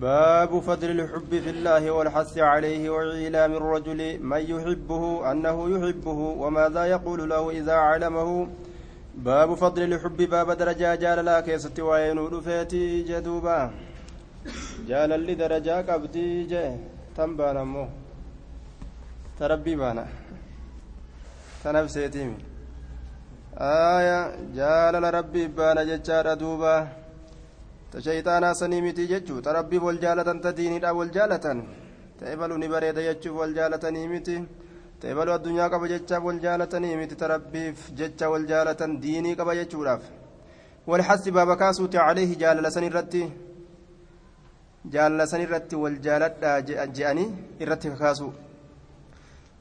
باب فضل الحب في الله والحث عليه وإعلام الرجل من يحبه أنه يحبه وماذا يقول له إذا علمه. باب فضل الحب باب درجة جال لا كيست وينور فيتي جدوبا. جال اللي درجة قبدي جه تنبانا مو تربي بانا. تنفسيتيمي آية جال ربي بانا جتشار دوبا. Ta shayxaanaa sanii miti jechuu ta rabbii wal jaalatan ta diiniidha wal jaalatan ta ebalu ni bareeda jechuuf wal jaalatanii miti ta ebalu addunyaa qaba jechaaf wal jaalatanii miti ta rabbiif jecha wal jaalatan diinii qaba jechuudhaaf walxasi baaba kaasuuti caleehi jaalala san irratti jaalala san irratti wal jaaladhaa je'anii irratti kakaasu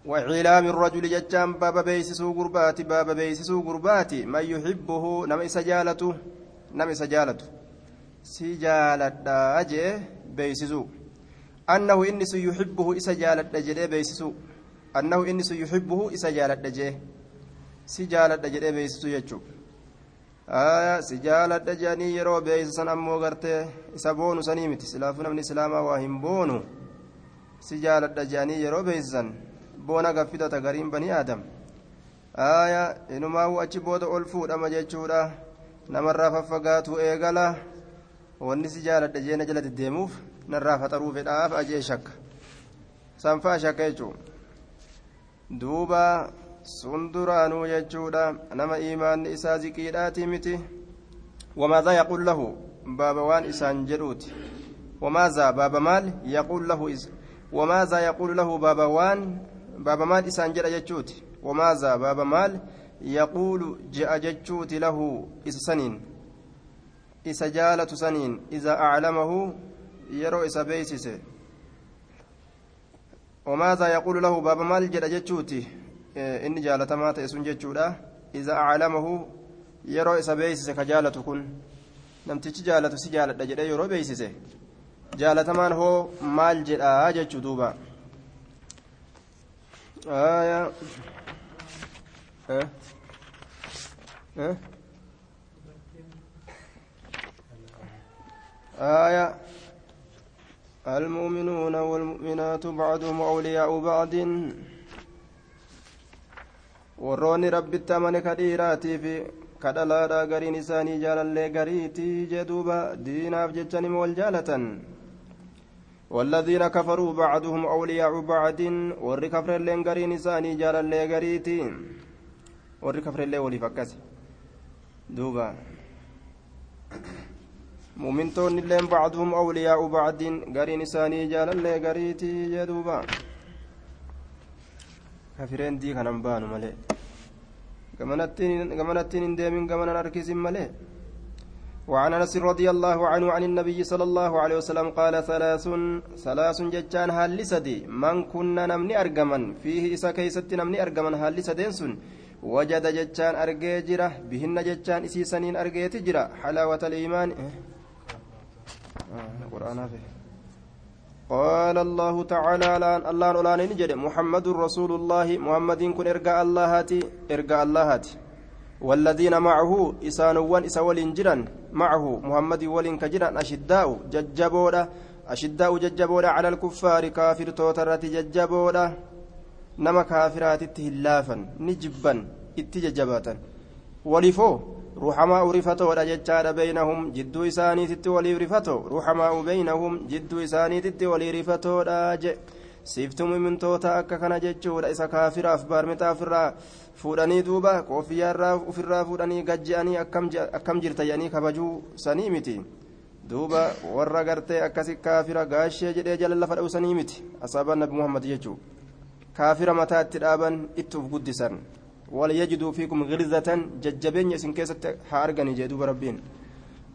وعلام الرجل جتان بابا بيسسو غرباتي بابا بيسسو غرباتي من يحبه نم إسجالته نم إسجالته si jaaladha jee beeysisu annahu inni sun yuxibbuhu isa jaaladha jedhee beeysisu annahu inni sun yuxibbuhu isa jaaladha jee si jaaladha jedhee beeysisu jechuu. Si jaaladha jedhanii yeroo beeysisan ammoo gartee isa boonu sanii miti. Silaafu namni islaamaa waa hin boonu. Si jaaladha jedhanii yeroo beeysisan boona gaffidata gariin banii aadam. Aya inumaa'u achi booda ol fuudhama jechuudha. Namarraa faffagaatu eegala wanni si jaaladha jeena jala deddeemuuf narraa faxaruu fedhaaf ajee shakka. Sanfaa shakka jechuun duuba sun duraanuu jechuudha. Nama imaanni isaa ziqiidhaati miti. Wamaadaa yaquul lahu? Baaba waan isaan jedhuuti. Wamaadaa baaba maal yaquul lahu wamaadaa yaquul lahu baaba waan baaba maal isaan jedha jechuuti? Wamaadaa baaba maal yaquulu je'a jechuuti lahu isa saniin isa jaalatu saniin iza aclamahu yeroo isa beeysise wamaadaa yaquulu lahu baaba maal jedha jechuuti inni jaalatamaa ta'e sun jechuudha iza aclamahu yeroo isa beeysise ka jaalatu kun namtichi jaalatu si jaaladha jedhe yeroo beeysise jaalatamaan hoo maal jedhaa jechuu duuba aya آية المؤمنون والمؤمنات بعضهم أولياء بعض warroonni rabbitti amane kadhiiraatii fi kadhalaadha gariin isaanii jaalallee gariitii jedhuuba diinaaf jechanima wal jaalatan والذين كفروا بعضهم أولياء بعض ور كفر اللين قرين إساني جال اللي قريتي ور كفر اللي ولي فكس دوبا mumintoonni illeen bacduhum awliyaa'u bacdin gariin isaanii jaalallee gariitii jedhuuba. Kafireen dii kanan baanu malee. Gamanattiin hin deemin gamanan harkisin malee. وعن انس رضي الله عنه عن النبي صلى الله عليه وسلم قال ثلاث ثلاث جتان هل سدي. من كنا نمني ارجمن فيه إسا كيست نمني ارجمن هل سدين سن. وجد جتان ارجي جرا بهن جتان إسي سنين ارجيت جرا حلاوة الإيمان. قرآن قال الله تعالى الله الآن نجد محمد رسول الله. محمد كن إرجاء اللهاتي إرجاء اللهاتي والذين معه إسانوان إساولين جران. معه محمد ولين كجران. أشداء ججبودا. أشداء ججبودا على الكفار. كافر توترات ججبودا. نما كافرات اتهلافا. نجبا. اتججباتا ولفو ruuxamaa urifatoodha jechaadha beeynahum jidduu isaaniititti walii rifatoo ruuxamaa beeynahum jidduu isaaniititti walii rifatoodha je siiftuu mumintoota akka kana jechuudha isa kaafiraaf baarmitaa ofirraa fuudhanii duuba koofiyyaarraa ofirraa fuudhanii gajje'anii akkam jirta jedhanii kabajuu sanii miti duuba warra gartee akkasi kaafira gaashee jedhee jala lafa dha'u sanii miti asaabaan nabi muhammad jechuu kaafira mataa itti dhaaban itti uf guddisan وليجدوا فيكم غلظة ججبين يسن كيست حارغني جدوب ربين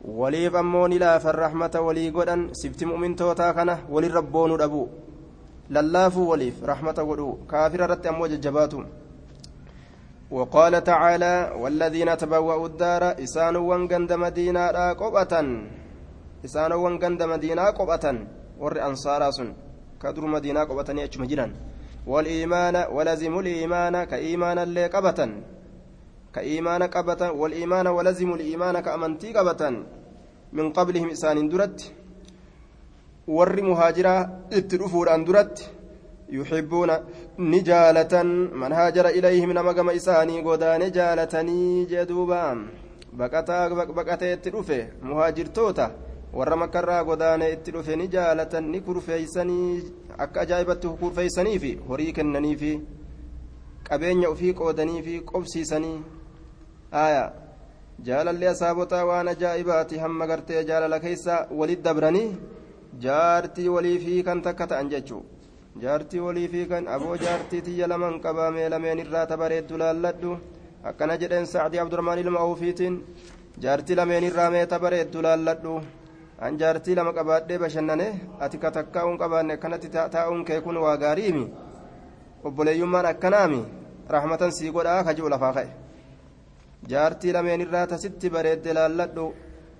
وليف أموني لا فالرحمة ولي قدن سبت مؤمن توتا كان ولي ربون أبو للافو وليف رحمة ولو كافر رت أمو ججباتو. وقال تعالى والذين تبوأوا الدار إسان وانقند مدينة قبة إسان وانقند مدينة قبة ور أنصارا سن. كدر مدينة قبة يأتش مجران والإيمان ولزم الإيمان كإيمان اللي قبتا كإيمان قبتا والإيمان ولزم الإيمان كأمنتي قبتا من قبلهم إسان درت dhufuudhaan duratti yuxibbuuna ni jaalatan man haajara ilayhim nama gama isaanii godaane jaalatanii jee duuba baqataa baqatee itti dhufe muhaajirtoota warra makkarraa godaane itti dhufe ni jaalatan ni kurfeeysanii akka ajaa'ibatti kurfeeysanii fi horii kennanii fi qabeenya ufii qoodanii fi qobsiisanii aya jaalallee asaabotaa waan ajaa'ibaati hamma gartee jaalala keessa walit dabranii jaartii walii fi kan takka ta'an jechuu jaartii walii fi kan aboo jaartii tiyya laman qabaamee lameen irraa tabareeddu laalladhu akkana jedheen sacdii abdurahmaan ilma awufiitiin jaartii lameen irraa mee tabareeddu laalladhu an jaartii lama qabaadhee bashannane ati ka takkaa'uun qabaanne akkanatti taa'uun kee kun waa gaariimi obboleeyyummaan akkanaami rahmatan sii godhaa ka ji'u lafaa ka'e jaartii lameen irraa tasitti bareedde laalladhu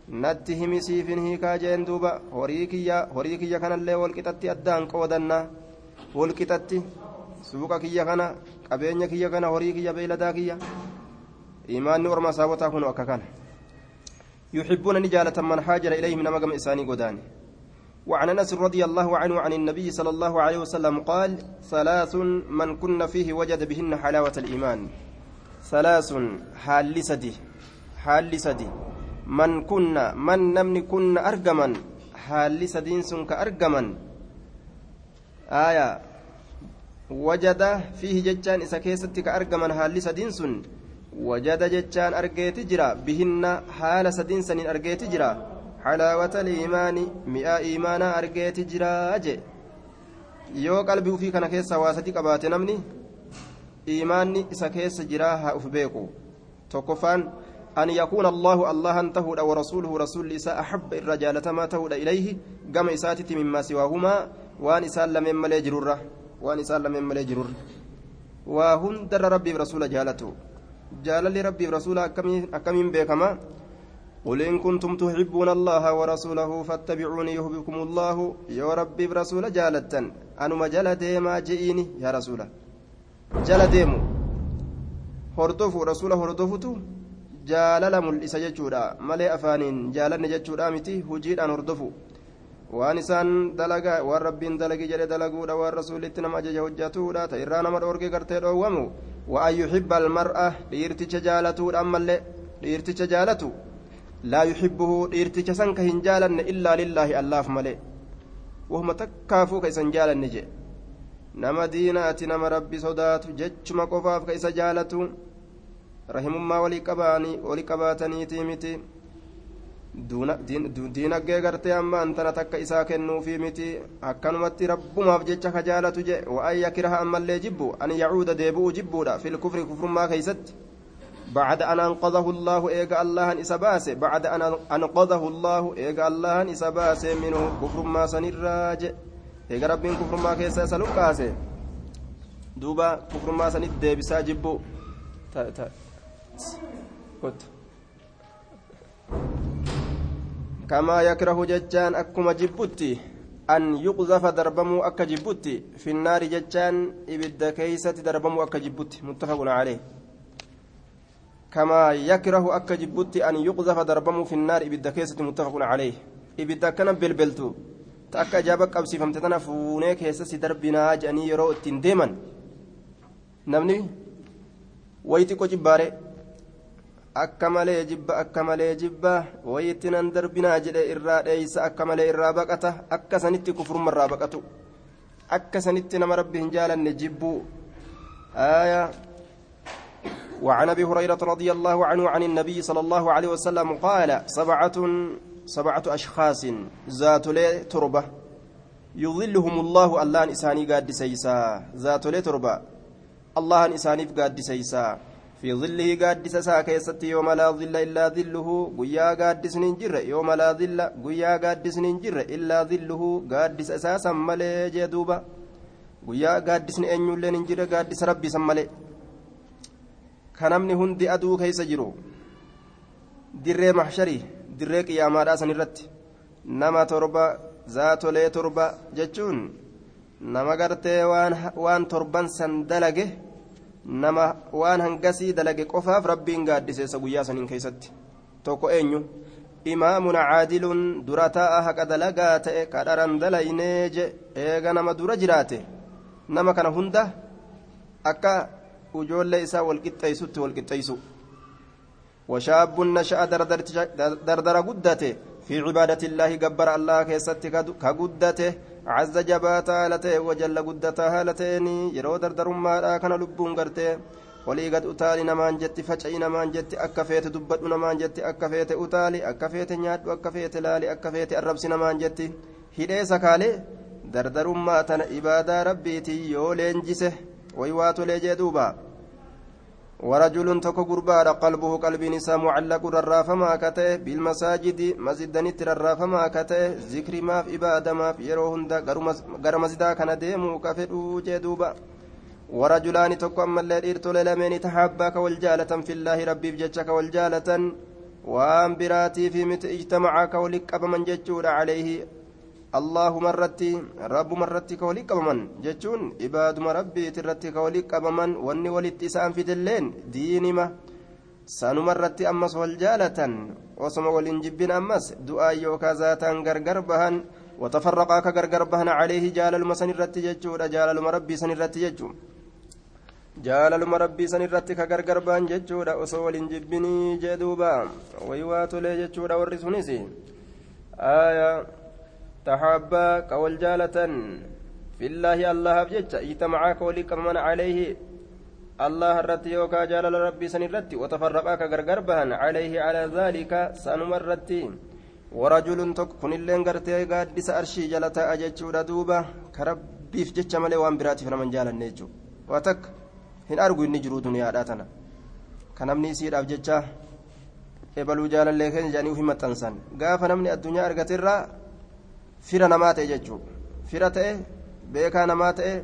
natti himi siifin hiikaa jeen duuba horii kiyya horii kiyya kanallee walqixatti addaan qoodanna walqixatti suuqa kiyya kana qabeenya kiyya kana horii kiyya beeyladaa kiyya imaanni orma saabotaa kun akka kana يحبون نجالة من حاجر إليهم نمقم إساني قدان وعن أنس رضي الله عنه عن النبي صلى الله عليه وسلم قال ثلاث من كن فيه وجد بهن حلاوة الإيمان. ثلاث حال سدي حال سدي من كنا من نمني كنا أرجما حال سدين سنك أرجما. آية وجد فيه ججان إسا كيستك أرجما حال سدين سن. وجد ججان أرجيت جرا بهن حال سدين سنين أرجيت جرا حلاوة الإيمان مئة إيمانا أرجيت جرا أجي qalbii ufii kana keessa waa sadi qabaate namni iimaanni isa keessa jiraa haa uf beeku tokkoffaan an yakuuna allahu allahan tahuudha warasuuluhu rasulli isaa axabba irra jaalatamaa tahuudha ilayhi gama isaatitti mimmaa siwaahumaa waan isaan lameen malee jirurra waan isaan lameen malee jirurra waa hundarra rabbiif jaalalli rabbiif rasuula akkamiin beekama قل إن كنتم تحبون الله ورسوله فاتبعوني يحببكم الله. يا ربي برسول جالة أنما جل ديما جئيني. يا رسول. جل ديمو هردفو رسول هردفتو جالل ملئس جتشودا ملئ أفانين. جالن جتشودا متي هجيدان هردفو waan isaan dalagaa waan rabbiin dalagi jedhe dalaguudha waan rasuulitti nama ajaja hojjatuudha ta irraa nama dhoorge gartee dhoowwamu wa an yuhibba almar'a dhiirticha jaalatuudha ammallee dhiirticha jaalatu laa yuhibbuhu dhiirticha san ka hin jaalanne illaa lillaahi allaaf malee wahuma takkaafuu ka isan jaalanne jedhe nama diinaati nama rabbi sodaatu jechuma qofaaf ka isa jaalatu rahimummaa walii qabaataniitii miti diinaggee gartee amma antana takka isaa kennuufii miti akkanumatti rabbumaaf jecha ka jaalatu jedhe wa'an yakiraha ammallee jibbu an yacuuda deebi'u jibbuudha fil kufri kufrummaa keeysatti بعد أن أنقذه الله إيجا الله إسباس بعد أن أنقذه الله إيجا الله إسباس منه كفر ما سنراج إيجا رب كفر ما كيسا سلوكاس دوبا كفر ما سند بسا جبو تا تا كما يكره ججان أكما جبوتي أن يقذف دربمو أكا جبوتي في النار ججان إبدا كيسة دربمو أكا جبوتي متفق عليه. كما يكره أكا جبوتي أن يقذف دربمو في النار إبدا كيسة متفق عليه. إبدا كان بلبلتو. تأكا جابك أبسي فمتتنا فونيك يسسي دربنا جاني يرو التنديما نمني؟ ويتكو جباري akka malee jibba akka malee jibba wayitti nan darbinaa jedhe irraa dheeysa akka malee irraa baqata akka sanitti kufurma irraa baqatu akka sanitti nama rabbi hin jaalanne jibbuu آية وعن ابي هريره رضي الله عنه عن النبي صلى الله عليه وسلم قال سبعه سبعه اشخاص ذات تربه يظلهم الله الله انساني قاد سيسا ذات تربه الله انساني قاد سيسا في ظله قادس ساكيست يوم لا ظل إلا ظله قيا قادس ننجر يوم لا ظل قيا قادس ننجر إلا ظله قادس أساسا ملي جدوبا قيا قادس نأنيو اللي ننجر قادس ربي سملي كنمني هندي أدو كيس جرو دري محشري دري قياما راسن الرت نما تربا ذات لي تربا جتشون نما قرتي وان, وان تربان سندلقه nama waan hangasii dalage qofaaf rabbiin gaaddiseessa guyyaa saniin keessatti tokko eenyu imaamun caadilun dura taa'a haqa dalagaa ta'e kadharan dalaynee je eega nama dura jiraate nama kana hunda akka ujoollee isaa walqixxeeysutti walqixxeeysu وشاب نشأ دردر قدته في عبادة الله جبر الله كيست كقدته عز جباتا هالته وجل قدتا هالتين يرو دردر ما كان لبون jetti akka feete dubbadhu namaan jetti akka feete utaali akka feete nyaadhu akka feete laali akka feete arrabsi namaan jetti hidhee sakaalee dardarummaa tana ibaadaa rabbiitii yoo leenjise way waa tolee jee duuba ورجل تكو غربا قلبه قلب نساء معلق ررافما كته بالمساجد مسجد نتر ررافما كته ذكر ما في عباده ما في يروهن غير مسجد كان ديمو كفدو جدوبا ورجلان تكو أما اللي إرتو لمن تحبا كوالجالة في الله ربي بجتك والجالة وان براتي في مت اجتمعا كولك أبمن جتشور عليه. الله مرتي رب مرتي كولك أبمن جتشون عباد ربي ترتي كولك أبمن واني ولت إسان في دلين دينما سانو مرتي أمس والجالة وصم والإنجبين أمس دعاء يوكا ذاتا غرغر بهن وتفرقا كغرغر بهن عليه جال المسن الرتي جتشور جال المربي سن الرتي جتشور jaalaluma rabbii san irratti ka gargar ba'an jechuudha osoo waliin jibbinii jee duuba wayi waa tolee jechuudha warri sunis aya jecha ijtamacaa ka walii qabaman calayhi allah irratti yookaa jaalala rabbii san irratti watafarraqaa ka gargar bahan calayhi calaa dhaalika sanuma irratti warajulun tokko kunilleen gartee gaaddisa arshii jala ta'a jechuudha duuba ka rabbiif jecha malee waan biraatiif naman jaalanne jechuudha waa takka hin argu inni jiru duniyaadhaa tana ka namni isiidhaaf jecha ebaluu jaalallee keenya jedhanii ufii maxxansan gaafa namni addunyaa argatirraa fira namaa ta'e jechuudha fira ta'e beekaa namaa ta'e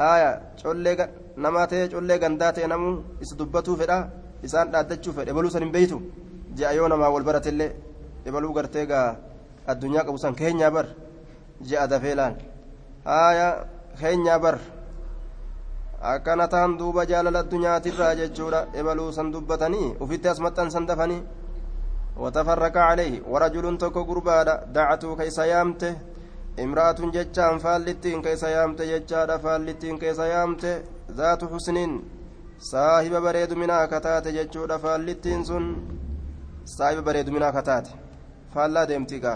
haaya collee namaa ta'e collee gandaa ta'e namuu isa dubbatuu fedha isaan dhaaddachuu fedha ebaluu san hin beeytu ji'a yoo namaa wal baratellee ebaluu gartee gaa addunyaa qabu san keenyaa bar. Ji'a dafee laan haaya keenyaa bar. akkana ta'an duuba jaalala addunyaatirraa jechuudha. Ebaluu san dubbatanii ufitti as maxxansan dafanii وتفرق عليه ورجل تكو قربانا دعته كيس يامته امرأة جتان فالتين كيس يامته جتان فالتين كيس يامته ذات حسن صاحب بريد منها كتات جتشود فالتين سن صاحب بريد منها كتات فالا ديمتيكا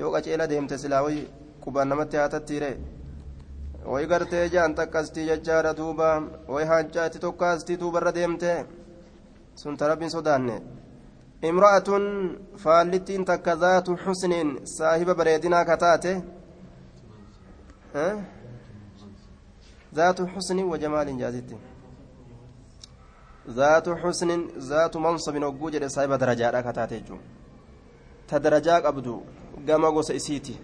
yoo qaceela deemte silaa wayi qubaan namatti haa tattiire wayi gartee jaan takkastii jechaadha duuba wayi haancaatti tokkaastii duubarra deemte sun tarabbiin sodaanne imra'atun faallittiin takka zaatu xusniin saahiba bareedinaa kataate zaatu xusnin wa jamaalin jaasitti zaatu xusnin zaatu mansabin hogguu jedhe saahiba darajaadha kataate jechuun ta darajaa qabdu gama gosa isiiti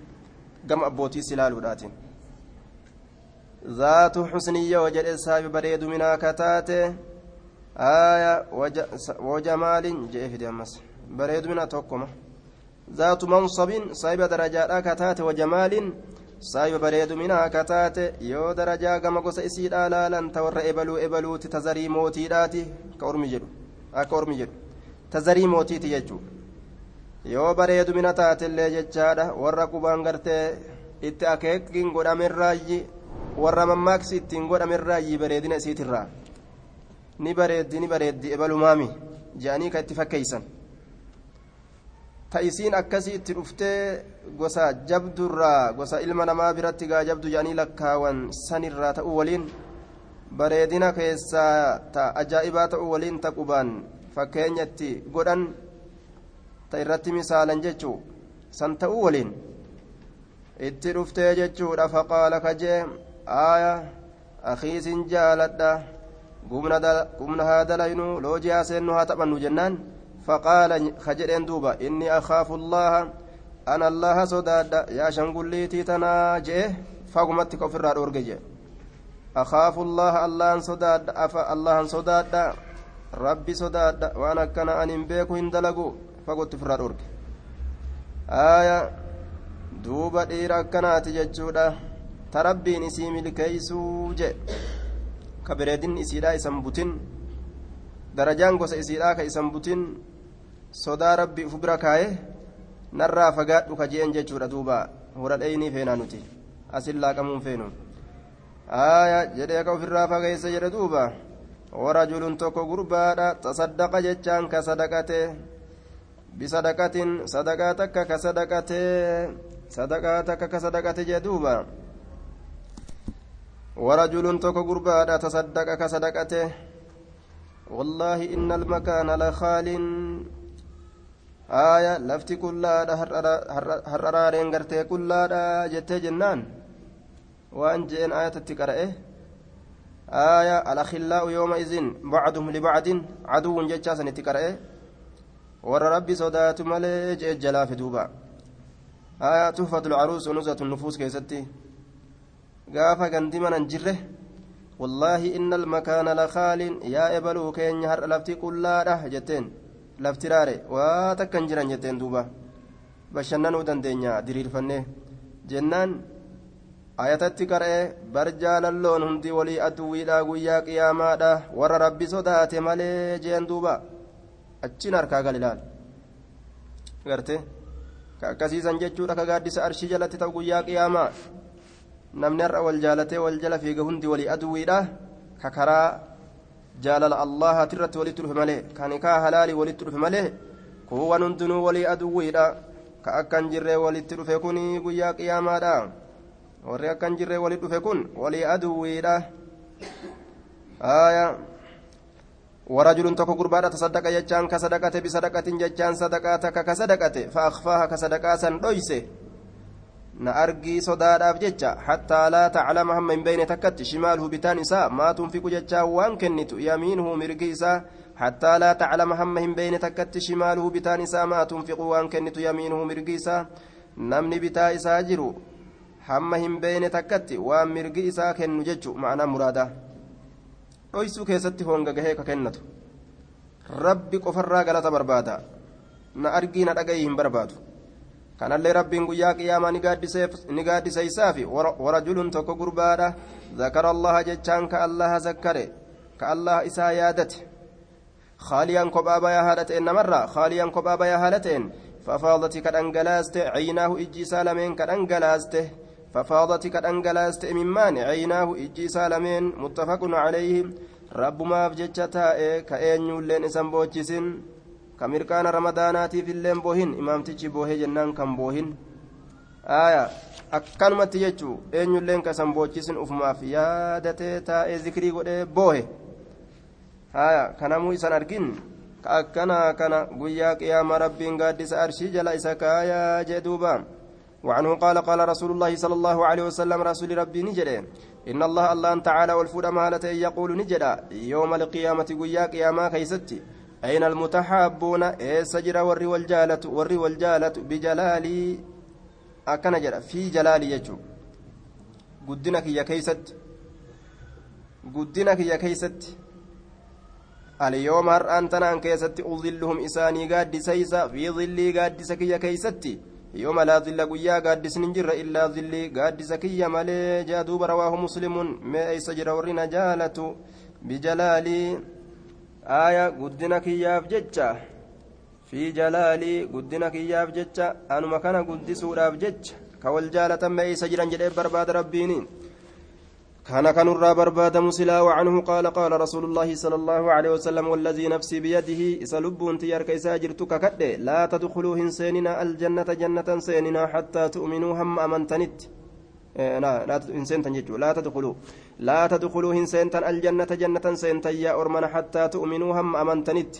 gama abbootii silaaluudhaatiin ذات حسنية وجد السابي بريد منها كتاتي آية وج... وجمال جيف ديمس بريد منها توكما ذات منصب صايب درجات كتاتي وجمال صايب بريد منها كتاتي يو درجة كما قص إسيد آلالا تور إبلو إبلو تتزري موتي داتي كورمي جلو أكورمي جلو تزري موتي تيجو yoo bareedu mina taatellee jechaadha warra qubaan gartee itti akeekiin godhamerraayyi warra mammaaksi ittiin godhamerraayyi bareedina isiitirraa ni bareeddi ni bareeddi ebalumaami jedhanii ka itti fakkeeysan. Ta isiin akkasii itti dhuftee gosa jabdurraa gosa ilma namaa biratti gaa jabdu jedhanii lakkaawan sanirraa ta'uu waliin bareedina keessaa ta ajaa'ibaa ta'uu waliin ta qubaan fakkeenya itti godhan ta irratti misaalan jechuu san ta'uu waliin. Itti dhuftee jechuudha faqaala kajee aaya akiisin jaaladha gumna haa dalaynu loojii haaseennu haa taphannu jennaan faqaala kajedheen duuba inni akhaafu allaha ana allaha sodaadha yaa shangulliitii tanaa jee fagumatti ka ofirraa dhoorge jee akhaafu allaha allahan sodaadha afa allahan sodaadha rabbi sodaadha waan akkana ani hin beeku hin dalagu fagootti ofirraa dhoorge aaya duuba dhiira akkanaati jechuudha ta rabbiin isii milkeeysuu je ka bareedinni isiidhaa isan butin darajaan gosa isiidhaa ka isan butin sodaa rabbii uf bira kaaye narraa fagaadhu ka jeen jechuudha duuba hura dheeynii feenaa nuti asin laaqamuun feenu aya jedhee ka ofirraa fageeyse jedhe duuba warajulun tokko gurbaadha tasaddaqa jechaan ka sadaqate bisadaqatin sadaqaa takka ka sadaqate sadaqaa takka ka sadaqate jee duuba ورجل توكو غربادا تصدق كصدقته. والله إن المكان لخال. آية لفتي كلادا هررارين غرتي كلادا جتي جنان. وأن جئن آية تتكرأه آية الأخلاء يومئذ بعضهم لبعض عدو جتشاسن تكرأه ور ربي صدات ملي جلا في دوبا. آية تحفة العروس ونزة النفوس كيستي. Gaafa gandi manan jirre wallaahi inna almakaana lakaalin yaa ebaluu keenya har'a lafti qullaadha jetteen. Lafti raare waa takkan jiran jetteen duuba. Bashannanuu dandeenya diriirfannee. Jennaan ayatatti qara'ee bar jaalalloon hundi walii aduwwiidha guyyaa qiyaamaadha warra rabbi sodaate malee jeen duuba. Achiin harkaa gal ilaal. Garte ka akkasiisan jechuudha ka gaaddisa arshii jalatti ta'u guyyaa qiyaamaa namni har'a wal jaalatee wal jala fiiga hundi walii aduwwiidha ka karaa jaalala allahaati irratti walitti dhufe malee kan kaa halaalii walitti dhufe malee kuuwwan hundinuu walii aduwwiidha ka akkan jirree walitti dhufe kun guyyaa qiyaamaadha warri akkan jirree walitti dhufe kun walii aduwwiidha aayaa ورجل تكو قربانا تصدق يجان كصدقة بصدقة يجان صدقة كصدقة فأخفاها كصدقة سن na argii sodaadhaaf jecha hattaa laa taclama hamma hin beeyne takkatti shimaaluhu bitaan isaa maa tunfiqu jechaa waan kennitu yamiinuhu mirgi isaa hattaa laa taclama hamma hin beeyne takkatti shimaaluhu bitaan isaa maa tunfiqu waan kennitu yamiinuhu mirgi isaa namni bitaa isaa jiru hamma hin beeyne takkatti waan mirgi isaa kennu jechu ma'anaa muraadaa dhoysuu keessatti honga gahee ka kennatu rabbi qofarraa galata barbaada na argii na dhagayii hin barbaadu kanallee rabbiin guyyaa qiyaamaa ni gaaddiseysaaf warajulun tokko gurbaadha zakara allaha jechaan ka allaha zakkare ka allaha isaa yaadate namarraa khaaliyaan kophaa bayaa haadha ta'en fafaadati ka dhangalaaste ciinaahu ijji isaa lameen ka dhangalaaste ففاضت كدنجلاست ممان عيناه إجي سالمين متفق عليه ربما بجتتا كأين يولين بوچسين كمركان رمضاناتي في اللين بوهن إمامتي بوهي جنان كم بوهن آية akkanumatti jechuu eenyulleen kasan boochisin ufumaaf yaadatee taa'ee zikrii godhee boohe haya kanamuu isan argin ka akkana kana guyyaa qiyaama rabbiin gaaddisa arshii jala isa kaayaa jee duubaa وعنه قال قال رسول الله صلى الله عليه وسلم رسول ربي نجري إن الله الله تعالى والفود مهالة يقول نجرا يوم القيامة قيا قياما كيستي أين المتحابون؟ إيه سجر وري والجالة وري والجالة بجلالي. أكن جرا في جلالي يجو. قدنك يا كيست قدنك يا كيست اليوم هر أنتنا أن كيست. أظلهم إساني قاد سيسا. في ظلي قاد سكي كيستي gaaddisni hin jirre illaa zilli gaaddisa kiyya malee jaa duuba rawaahu muslimuun mee eeysa jira warri na jaalatu bijalaalii guddina kiyyaaf jecha fi jalaalii guddina kiyyaaf jecha anuma kana guddisuudhaaf jecha ka wal jaalatan mee eeysa jiran jedhee barbaada rabbiini. كان كان برباد مسلا وعنه قال قال رسول الله صلى الله عليه وسلم والذي نفسي بيده إسلب تيار كيسا جرتك كد لا تدخلوا هنسيننا الجنة جنة سيننا حتى تؤمنوا هم أمنتنت لا تدخلوا. لا تدخلوا هنسان الجنة جنة سينتا يا أرمنا حتى تؤمنوا هم أمنتنت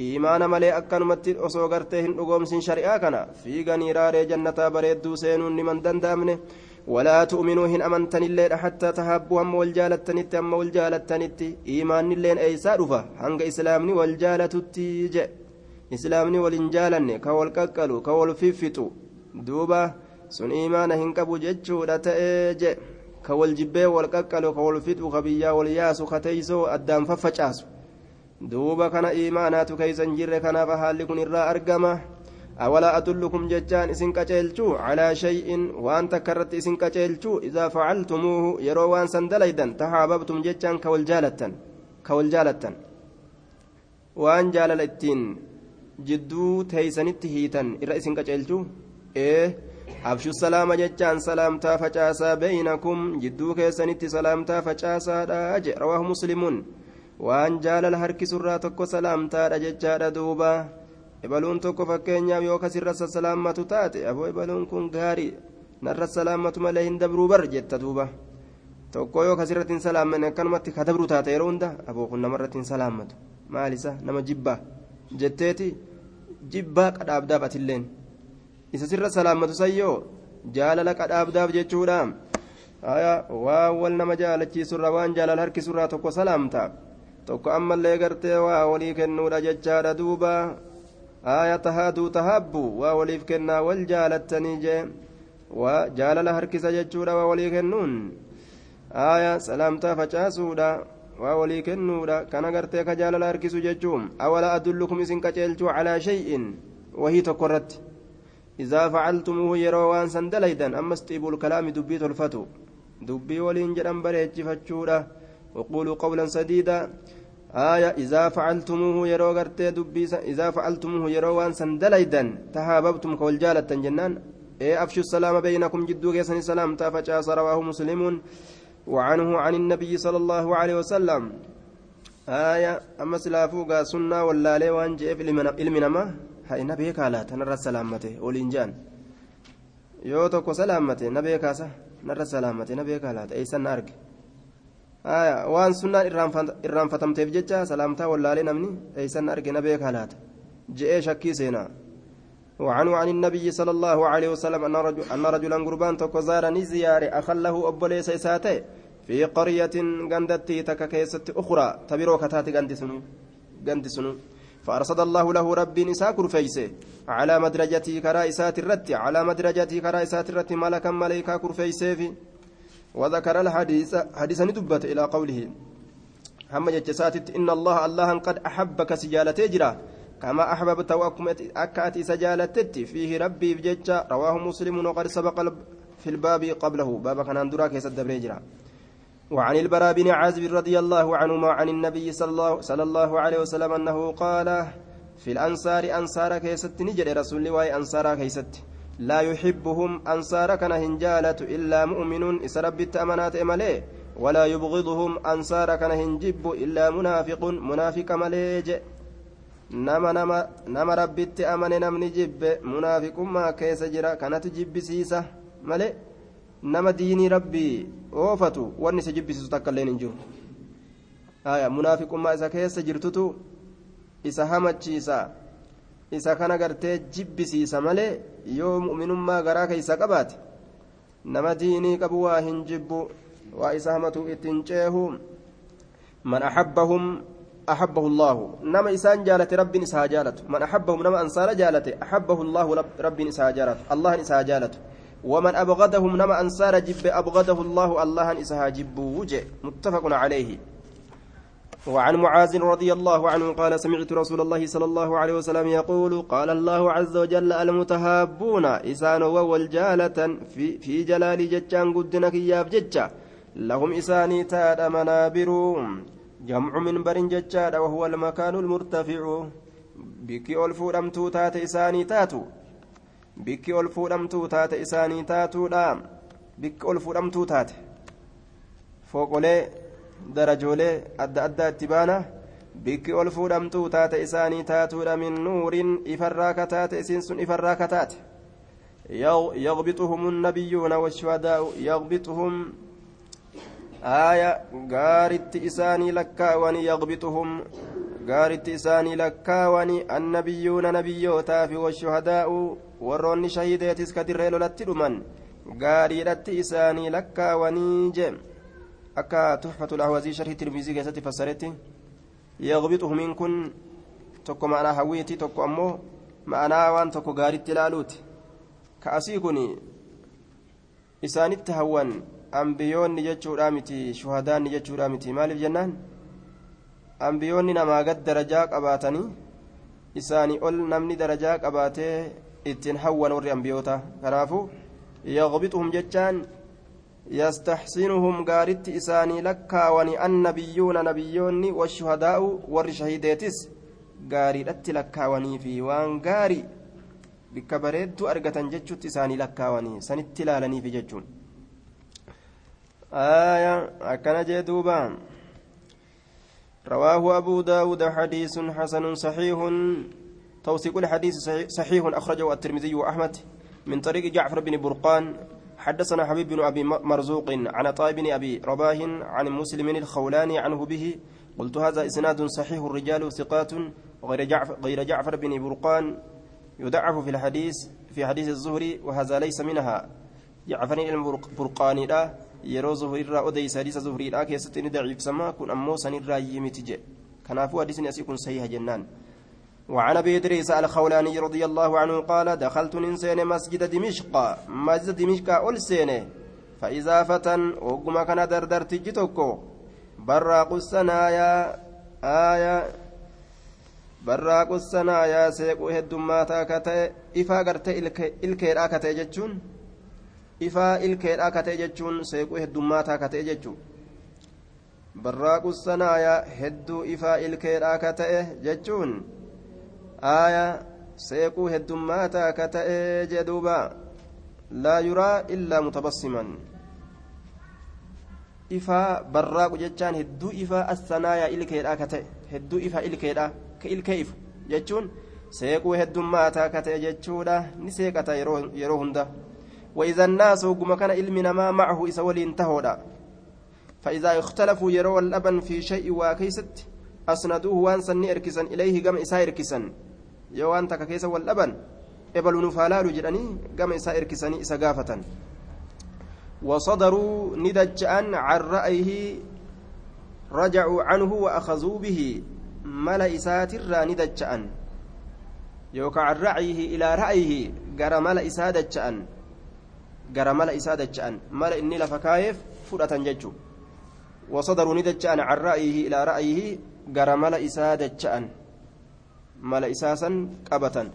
إيمان ملي أكنمت أسو غرتهن أقومسين شريعة كان في غنيرار جنة بريدو سينون لمن دندامنه. ولا تؤمنوا هن أمنتن الليل حتى تهابوا هم والجالتنت أما والجالتنت إيمان الليل أيسا رفا هنگ إسلامني والجالتتي جاء إسلامني والإنجالن كوالككلو. كوالففتو دوبا sun imaana hin qabu jechuudha ta'ee je ka wal jibbee wal qaqqalu ka wal fixu ka biyyaa wal yaasu ka teeysoo addaan faffacaasu duuba kana imaanaatu keeysan jirre kanaaf haalli kun irraa argama أولا أدلكم ججان إسن كجيلشو على شيء وأن تكرت إسن كجيلشو إذا فعلتموه يرو وان سندليدا تحاببتم ججان كولجالة كولجالة وأن جاللتين jidduu teeysanitti hiitan irra isin qaceelchu ee abshu salaama jechaan salaamtaa facaasaa beeynakum jidduu keessanitti salaamtaa facaasaadha je rawaahu muslimuun waan jaalala harkisurraa tokko salaamtaadha jechaadha duuba ebaluun tokko fakkeenyaaf yoo kasirra salaammatu taate aboo ebaluun kun gaarii narra salaammatu malee hin dabruu bar jetta duuba tokko yoo kasirratti hin salaammane akkanumatti ka dabruu taate yeroo hunda aboo kun namarratti hin salaammatu maalisa nama jibbaa jetteeti jibbaa qadhaabdaaf atilleen isa sirra salaammatu sayyoo jaalala qadhaabdaaf jechuudha waan wal nama jaalachiisurra waan jaalala harkisurraa tokko salaamta tokko ammallee gartee waa walii kennuudha jechaadha duuba aya tahaaduu tahaabbu waa waliif kennaa wal jaalattanii jee waa jaalala harkisa jechuudha waa walii kennuun aya salaamtaa facaasuudha waa walii kennuudha kana gartee ka jaalala harkisu jechuun awala adullukum isin qaceelchuu calaa shay'in wahii tokko irratti إذا فعلتموه يروا وان سندليدا أما استيبوا الكلام دبي تلفتو. دبي ولين جرم بريتش فتشورا وقولوا قولا سديدا. آية إذا فعلتموه يروا غرتي دبي إذا فعلتموه يروا وان سندليدا تهاببتم كولجالة جنان. إيه أفشوا السلام بينكم جدو كيسن السلام تافجاس رواه مسلم وعنه عن النبي صلى الله عليه وسلم. آية أما سلافوغا سنة ولا لي وان جئ في المنما هاي نبي كالا تنرى سلامته ولينجان yoo tokko salaammate na beekaasa narra salaammate na beekaa eeysan na arge waan sunnaan irraanfatamteef jecha salaamtaa wallaalee namni eeysan na arge na beekaa laata je'ee shakkii seenaa وعنه عن النبي صلى الله عليه وسلم أن, رجل أن رجلا قربان تكوزارني زيارة أخله أبوليس إساته في قرية غندتي تككيست أخرى تبرو كتات غندي سنو غندي سنو فأرصد الله له رب نساء كرفيسه على مدرجته كرائسات الرت على مدرجته كرائسات الرت ملكا ملائكة كرفيسه وذكر الحديث حديثا ندبت إلى قوله هم جتساتت إن الله الله قد أحبك سجالة جرا كما أحببت وأكم أكأت سجالتت فيه ربي بججة رواه مسلم وقد سبق في الباب قبله. باب كان أندرا كيس الدبريجرا وعن البراء بن عازب رضي الله عنهما عن النبي صلى الله, عليه وسلم أنه قال في الأنصار أنصار كيست نجد رسول الله أنصار كيست. لا يحبهم أنصار كان هنجالة إلا مؤمن إسرب التأمنات إمالي ولا يبغضهم أنصار كان هنجب إلا منافق منافق مليج نما ربت أمن نمني جب منافق ما كيس جرا كانت جب سيسة ملي nama diinii rabbii oofatu wanni isa jibbisiisu takka illee hin jiru haya munaafiqummaa isa keessa jirtutu isa hamachiisa isa kana gartee jibbisiisa malee yoo mu'minummaa garaa keeysa qabaate nama diinii qabu waa hin jibbu waa isa hamatu ittiin ceehu man axabbahum أحبه الله نما إنسان جالت رب إسها جالت من أحبهم نما أنصار جالت أحبه الله رب إسها جالت الله إسها جالت ومن أبغضهم نما أنصار جب أبغضه الله الله إسها جب وجه. متفق عليه. وعن معاذ رضي الله عنه قال سمعت رسول الله صلى الله عليه وسلم يقول قال الله عز وجل المتهابون إسان والجالة في, في جلال جتان قدنك ياف جتة لهم إساني تاد منابر جمع منبر جتان وهو المكان المرتفع. بك ألفو رمتو تات إساني تاتو. Bikki ol fuudhamtuu taate isaanii taatuudha bikki ol fuudhamtuu taate fooqolee darajoolee adda addaa itti baana bikki ol fuudhamtuu taate isaanii taatuudha min nuuriin ifarraa kataate isiin sun ifarraa kataate يغبطهم النبيون والشهداء يغبطهم آية غارت إساني لكاوان يغبطهم غارت إساني لكاوان النبيون نبيوتا في والشهداء warroonni shahiideetis ka dirree lolatti dhuman gaariidhatti isaanii lakkaawanii jee akka tuxfatu lahwazii sharhii tirmizii keessatti fassaretti yaqbixuhumiin kun tokko ma'anaa hawwiiti tokko ammoo ma'anaa waan tokko gaaritti ilaaluuti ka asii kun isaanitti hawwan ambiyoonni jechuudha miti shuhadaanni jechuudha miti maaliif jennaan ambiyoonni namaa gad darajaa qabaatanii isaanii ol namni darajaa qabaatee ittiin hawwan warri ambiyoota kanaafu yaqbixuhum jechaan yastaxsinuhum gaaritti isaanii lakkaawani annabiyuuna nabiyyoonni washuhadaa'u warri shahiideetis gaariidhatti lakkaawanii fi waan gaarii bikka bareedduu argatan jechuutti isaanii lakkaawanii sanitti ilaalaniifi jechuun akkana jee duuba رواه أبو داود حديث حسن صحيح توثيق الحديث صحيح أخرجه الترمذي وأحمد. من طريق جعفر بن برقان حدثنا حبيب بن أبي مرزوق عن طيب بن أبي رباه عن مسلم الخولاني عنه به قلت هذا إسناد صحيح الرجال ثقات غير جعفر, غير جعفر بن برقان يضعف في الحديث في حديث الزهري وهذا ليس منها. جعفر البرقاني لا yeroo zuhuriirraa odeysa hadiisa zuhuriidhaa keessatti ni daciifsama kun ammoo sanirraa yimiti jedhe kanaafuu hadiisni asii kun sahiha jennaan وعن أبي إدريس الخولاني رضي الله عنه قال دخلت ننسين مسجد دمشق. مسجد دمشق ألسين فإذا فتى وقم كان دردر تجتوكو براق السنايا آية براق السنايا سيقو هدوماتا كتئ إفا قرتئ إلكيرا كتئ جتشون. ifaa ilkeedhaa katee jechuun seequu heddummaataa katee jechuun barraaqu sanaayaa hedduu ifaa ilkeedhaa kata'e jechuun aaya seequu heddummaataa kata'e jedhuuba laa yuraa illaa mutabassiman ifaa barraaqu jechaan hedduu ifaa assanaayaa ilkeedhaa kata'e hedduu ifaa ilkeedhaa ka ilkee ifu jechuun seequu heddummaataa kata'e jechuudha ni seeqata yeroo hunda. وإذا الناس وقم كان علم ما معه إسولين تهودا فإذا اختلفوا يروا اللبن في شيء واكيست أسندوه وانسا إركسا إليه قم إسا إركسا يوان تككيس واللبن إبل نفالال جراني قم إسا إركسا إسا قافة وصدروا ندجأن عن رأيه رجعوا عنه وأخذوا به ملا إسات الرا ندجأن يوكا عن رأيه إلى رأيه قرى ملا إسادجأن mala isaa dacha'an mala inni lafa kaayeef fudhatan jechuun wasadaruu ni dacha'an can ra'ayihi ilaa ra'ayihi gara mala isaa san qabatan.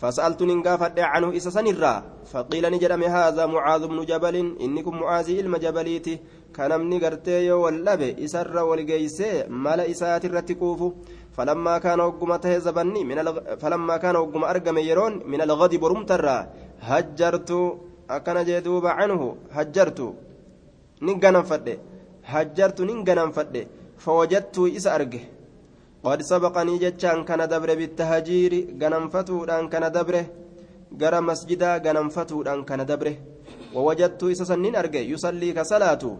فسألت ننقافد عنه إسا سنرا فقيل نجرم هذا معاذ بن جبل إنكم معاذ إلما جبليتي كان من قرتي واللب إسر والقيس مال إسات الرتكوف فلما كان وقمته زبني من الغ... فلما كان وقم أرقم يرون من الغد برمترا هجرت akkana jee duuba canhu hajjartu nin gananfadhe. Hajjartu nin gananfadhe. Fawajattuu isa qad sabaqanii jechaan kana dabre bittahajiiri gananfatuudhaan kana dabre. Gara masjidaa gananfatuudhaan kana dabre. Wawajattuu isa sannin arge yusallii ka salaatu.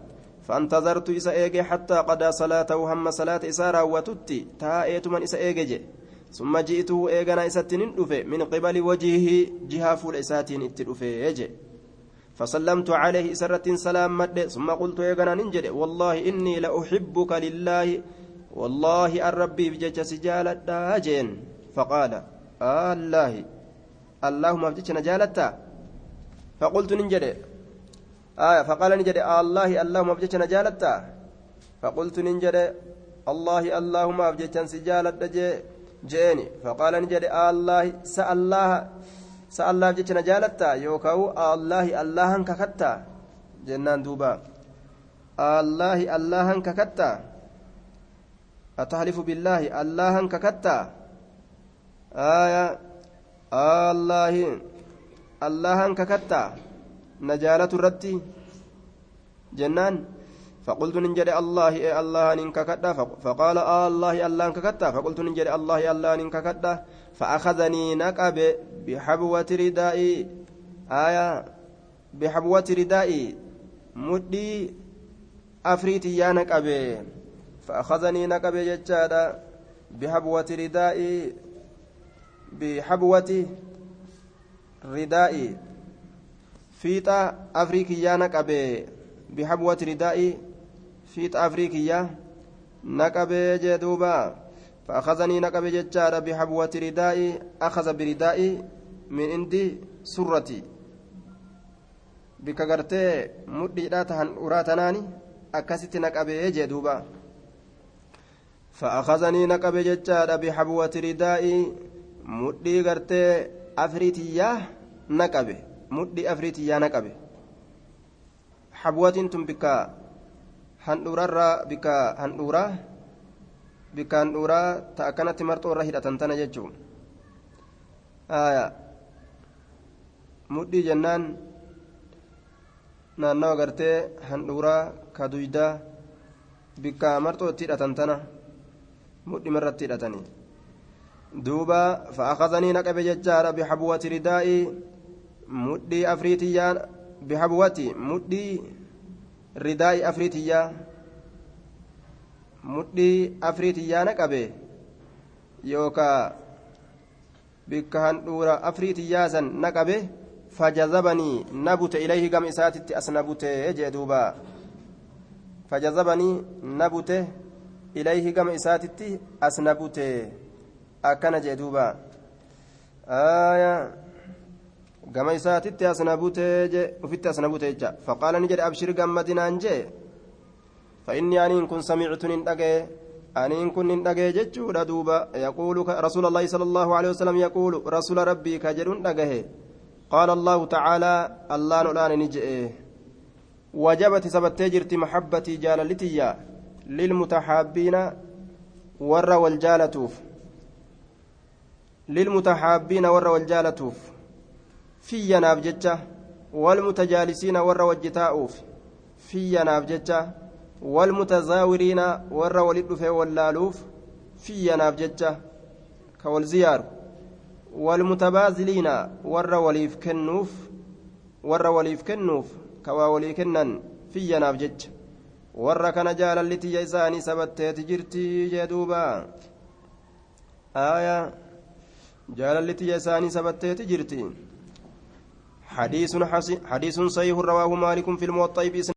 فانتظرت إسا إيجي حتى قضى صلاته هم صلاة إسارة وتتي تا إيتمن إسا إيجي ثم جئته إيجانا إساتين من قبل وجهه جهة فول إساتين إتلفي يجي فسلمت عليه سرة سلام مد ثم قلت جنان ننجد والله إني لأحبك لله والله الربي بجج سجالة داجين. فقال آه الله. اللهم بجج نجالتا فقلت ننجد آه فقال ننجد آه الله اللهم بجج نجالتا فقلت ننجد الله اللهم بجج سجالة جيني. فقال ننجد آه الله سأل الله sa'allaaf jecha na jaalatta yookaan allaahi allahan kakatta jennaan duuba allaahi allahan kakatta billaahi allahan kakatta aya allaahi allahan kakatta na jaalatu irratti jennaan فقلت ننجد الله إيه الله ننككدا فقال الله الله ننككدا فقلت ننجد الله الله ننككدا فأخذني نقب بحبوة ردائي آية. بحبوة ردائي مدي أفريتي يا نقب فأخذني نقب ججادا بحبوة ردائي بحبوة ردائي. فيتا أفريكي يا نقب بحبوة ردائي. فيتا أفريكي يا نقب جدوبا. فأخذني نقب ججار بحبوة ردائي. أخذ بردائي من عندي سرتي. بك غرتي مدي تهن أراتناني أكست نقب جدوبا. فأخذني نقب ججار بحبوة ردائي مدي غرتي أفريتيا نقب مدي أفريتيا نقب حبوة تنبكا هندورا بك هندورا dhuuraa ta akkanatti marxoo irra hidhatan tana jechuun mudhii jennaan naannawa gartee handhuuraa ka duydaa bikkaa marxoo itti hidhatan tana mudhima irratti hidhatanii duuba fa'aakazanii naqabe jechaadha bixabuwati ridaa'ii mudhii afriitiyyaa bixabuwati mudhii ridaa'ii afriitiyyaa mudhii afriitiyyaa naqabe yookaa bikka handhuura afriitiyyaa san naqabe fajazabanii nabute ilayhi gam isaatitti as nabute jee duuba fajazabanii nabute ilayhi gama isaatitti as nabute akkana jee duuba gama isaatitti as nabute je ufitti as nabute jecha faqaala ni jedhe abshir gammadinaan jee فإني أنين كن سمعت نندقى أنين كن نندقى جتشودا دوبا يقول رسول الله صلى الله عليه وسلم يقول رسول ربي كجر نندقى قال الله تعالى الله نولان نجئ. وجبت سبت جرت محبتي جاللتي للمتحابين ور والجالتوف للمتحابين ور والجالتوف في جتة والمتجالسين ور وجتاؤف في جتة والمتزاورين ور ولد في واللالوف في يناف جتة كوالزيار والمتبازلين ور وليف كنوف ور وليف كنوف كوا ولي كنن. في جتة warra kana jaalallitiyya isaanii sabatteeti jirti jee duuba aya jaalallitiyya isaanii sabatteeti jirti حديث حديث صحيح رواه مالك في الموطأ